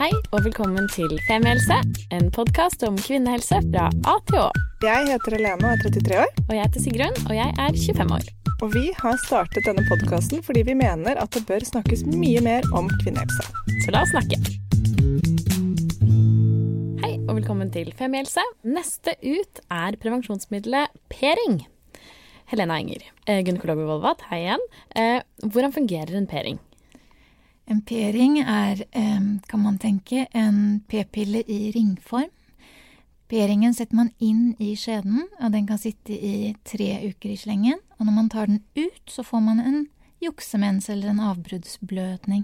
Hei og velkommen til Femihelse, en podkast om kvinnehelse fra A til Å. Jeg heter Helene og er 33 år. Og jeg heter Sigrun, og jeg er 25 år. Og vi har startet denne podkasten fordi vi mener at det bør snakkes mye mer om kvinnehelse. Så la oss snakke. Hei og velkommen til Femihelse. Neste ut er prevensjonsmiddelet Pering. Helena Enger, eh, gynekolog ved Volvat, hei igjen. Eh, hvordan fungerer en Pering? En p-ring er, kan man tenke, en p-pille i ringform. P-ringen setter man inn i skjeden, og den kan sitte i tre uker i slengen. Og når man tar den ut, så får man en juksemens eller en avbruddsblødning.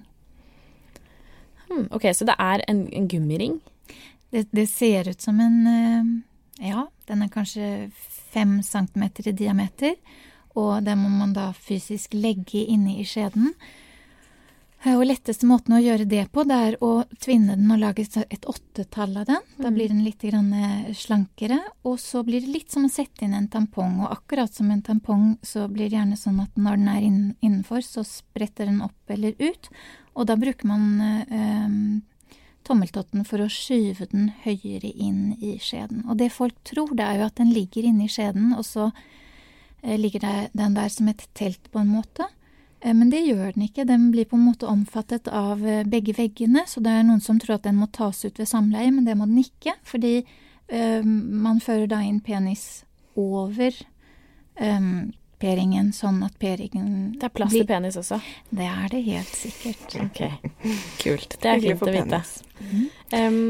Hmm, ok, så det er en, en gummiring? Det, det, ser ut som en Ja, den er kanskje fem centimeter i diameter. Og den må man da fysisk legge inne i skjeden. Eh, og letteste måten å gjøre det på, det er å tvinne den og lage et åttetall av den. Da blir den litt eh, slankere. Og så blir det litt som å sette inn en tampong. Og akkurat som en tampong så blir det gjerne sånn at når den er innenfor, så spretter den opp eller ut. Og da bruker man eh, tommeltotten for å skyve den høyere inn i skjeden. Og det folk tror, det er jo at den ligger inni skjeden, og så eh, ligger den der som et telt på en måte. Eh, men det gjør den ikke. Den blir på en måte omfattet av eh, begge veggene. Så det er noen som tror at den må tas ut ved samleie, men det må den ikke. Fordi uh, man fører da inn penis over um, p-ringen, sånn at p-ringen Det er plass til penis også? Det er det helt sikkert. Ok, Kult. Det er fint å vite. Mm. Um,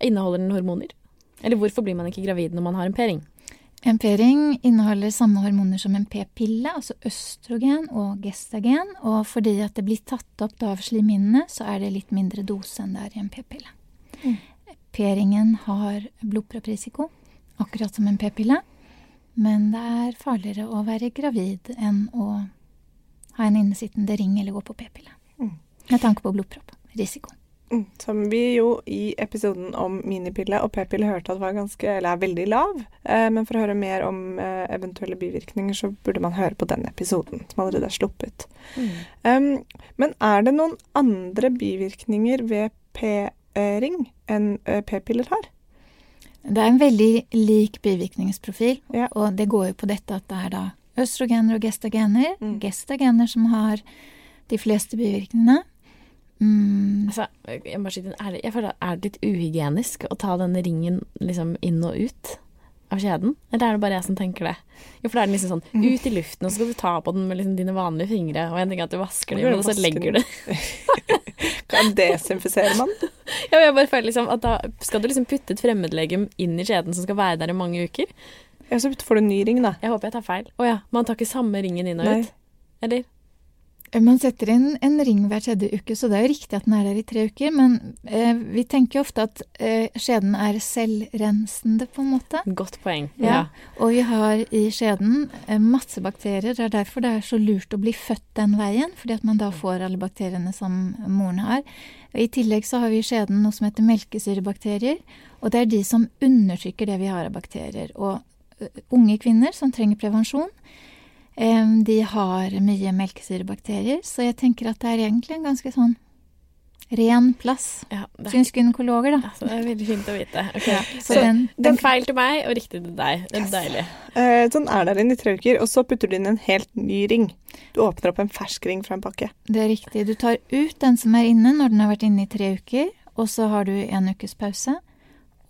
inneholder den hormoner? Eller hvorfor blir man ikke gravid når man har en p-ring? En p-ring inneholder samme hormoner som en p-pille, altså østrogen og gestagen. Og fordi at det blir tatt opp av slimhinnene, så er det litt mindre dose enn det er i en p-pille. Mm. P-ringen har blodpropprisiko, akkurat som en p-pille. Men det er farligere å være gravid enn å ha en innesittende ring eller gå på p-pille. Mm. Med tanke på blodpropp. Risiko. Mm, som vi jo i episoden om minipille og p-pille hørte at var ganske, eller er veldig lav. Eh, men for å høre mer om eh, eventuelle bivirkninger, så burde man høre på den episoden som allerede er sluppet. Mm. Um, men er det noen andre bivirkninger ved p-ring enn eh, p-piller har? Det er en veldig lik bivirkningsprofil, ja. og det går jo på dette at det er da østrogener og gestagener. Mm. Gestagener som har de fleste bivirkningene. Mm. Altså, jeg, må si er det, jeg føler er det litt uhygienisk å ta denne ringen liksom inn og ut av kjeden? Eller er det bare jeg som tenker det? Jo, for da er den liksom sånn mm. ut i luften, og så skal du ta på den med liksom dine vanlige fingre, og jeg ting er at du vasker den, og så legger du Kan desinfisere man? ja, jeg bare føler liksom at da skal du liksom putte et fremmedlegem inn i kjeden som skal være der i mange uker. Ja, så får du en ny ring, da. Jeg håper jeg tar feil. Å ja, man tar ikke samme ringen inn og Nei. ut? Eller? Man setter inn en ring hver tredje uke, så det er jo riktig at den er der i tre uker. Men eh, vi tenker jo ofte at eh, skjeden er selvrensende, på en måte. Godt poeng. Ja. ja. Og vi har i skjeden eh, masse bakterier. Det er derfor det er så lurt å bli født den veien, fordi at man da får alle bakteriene som moren har. Og I tillegg så har vi i skjeden noe som heter melkesyrebakterier. Og det er de som undertrykker det vi har av bakterier. Og uh, unge kvinner som trenger prevensjon, de har mye melkesyrebakterier, så jeg tenker at det er egentlig en ganske sånn ren plass. Ja, Syns gynekologer, da. Altså, det er veldig fint å vite. Okay. Ja, så, så den, den, feil til meg og riktig til deg. Det er yes. deilig. Uh, sånn er der inne i tre uker, og så putter du inn en helt ny ring. Du åpner opp en fersk ring fra en pakke. Det er riktig. Du tar ut den som er inne når den har vært inne i tre uker, og så har du en ukes pause,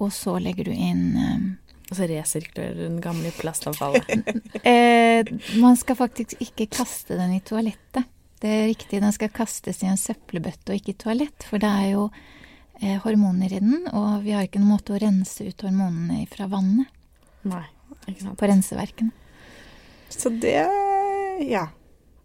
og så legger du inn um, og så resirkulerer du den gamle plastavfallet. eh, man skal faktisk ikke kaste den i toalettet. Det er riktig, den skal kastes i en søppelbøtte og ikke i toalett. For det er jo eh, hormoner i den, og vi har ikke noen måte å rense ut hormonene fra vannet. Nei, ikke sant. På renseverkene. Så det ja.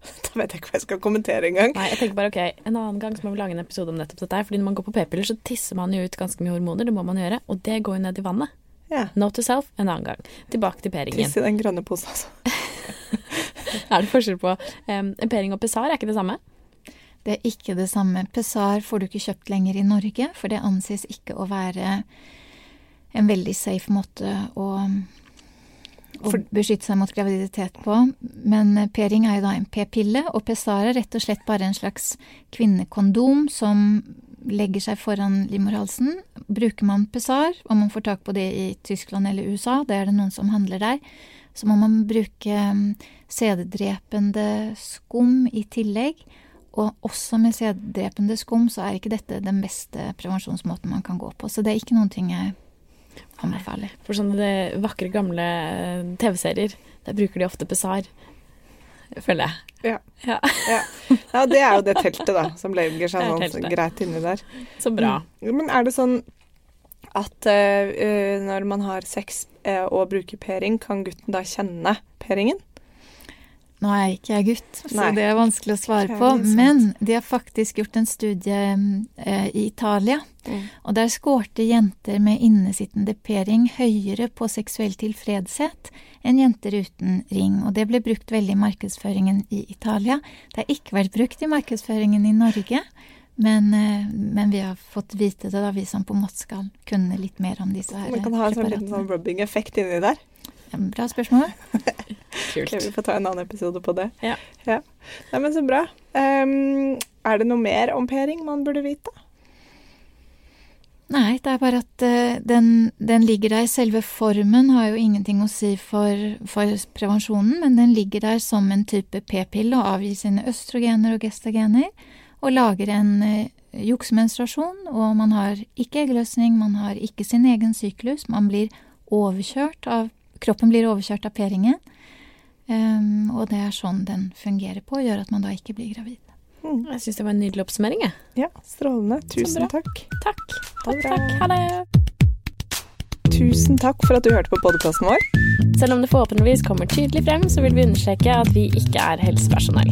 Da vet jeg ikke hva jeg skal kommentere engang. Nei, jeg tenker bare ok, En annen gang så må vi lage en episode om nettopp dette. fordi når man går på p-piller, så tisser man jo ut ganske mye hormoner. Det må man gjøre. Og det går jo ned i vannet. Ja. Note to self en annen gang. Tilbake til p-ringen. Tiss i den grønne posen, altså. er det forskjell på um, p-ring og pessar? Er ikke det samme? Det er ikke det samme. Pessar får du ikke kjøpt lenger i Norge, for det anses ikke å være en veldig safe måte å, å beskytte seg mot graviditet på. Men p-ring er jo da en p-pille, og pessar er rett og slett bare en slags kvinnekondom som legger seg foran livmorhalsen. Bruker man Pessar, om man får tak på det i Tyskland eller USA, det er det noen som handler der, så må man bruke sæddrepende skum i tillegg. Og også med sæddrepende skum så er ikke dette den beste prevensjonsmåten man kan gå på. Så det er ikke noen ting jeg anbefaler. For sånne vakre, gamle eh, TV-serier, der bruker de ofte Pessar, føler jeg. Ja. Ja. Ja. ja, det er jo det teltet, da, som legger seg er sånn greit inni der. Så bra. Mm. Men er det sånn at eh, når man har sex uh, og bruker p-ring, kan gutten da kjenne p-ringen? Nå er ikke jeg gutt, så Nei. det er vanskelig å svare på. Men de har faktisk gjort en studie eh, i Italia. Og der skårte jenter med innesittende p-ring høyere på seksuell tilfredshet enn jenter uten ring. Og det ble brukt veldig i markedsføringen i Italia. Det har ikke vært brukt i markedsføringen i Norge. Men, eh, men vi har fått vite det, da, vi som på en måte skal kunne litt mer om disse her Man kan ha en sånn liten sånn rubbing-effekt inni der. Bra spørsmål. Kult. Okay, vi får ta en annen episode på det. Ja. Nei, men så bra. Um, er det noe mer om p-ring man burde vite? Nei, det er bare at uh, den, den ligger der. Selve formen har jo ingenting å si for, for prevensjonen, men den ligger der som en type p-pille og avgir sine østrogener og gestagener, og lager en uh, juksemenstruasjon, og man har ikke eggløsning, man har ikke sin egen syklus, man blir overkjørt av Kroppen blir overkjørt av p-ringen, Ehm, og det er sånn den fungerer på, gjør at man da ikke blir gravid. Mm. Jeg syns det var en nydelig oppsummering, jeg. Ja, strålende. Tusen takk. Takk. Takk, takk. Ha det. Tusen takk for at du hørte på podkasten vår. Selv om det forhåpentligvis kommer tydelig frem, så vil vi understreke at vi ikke er helsepersonell.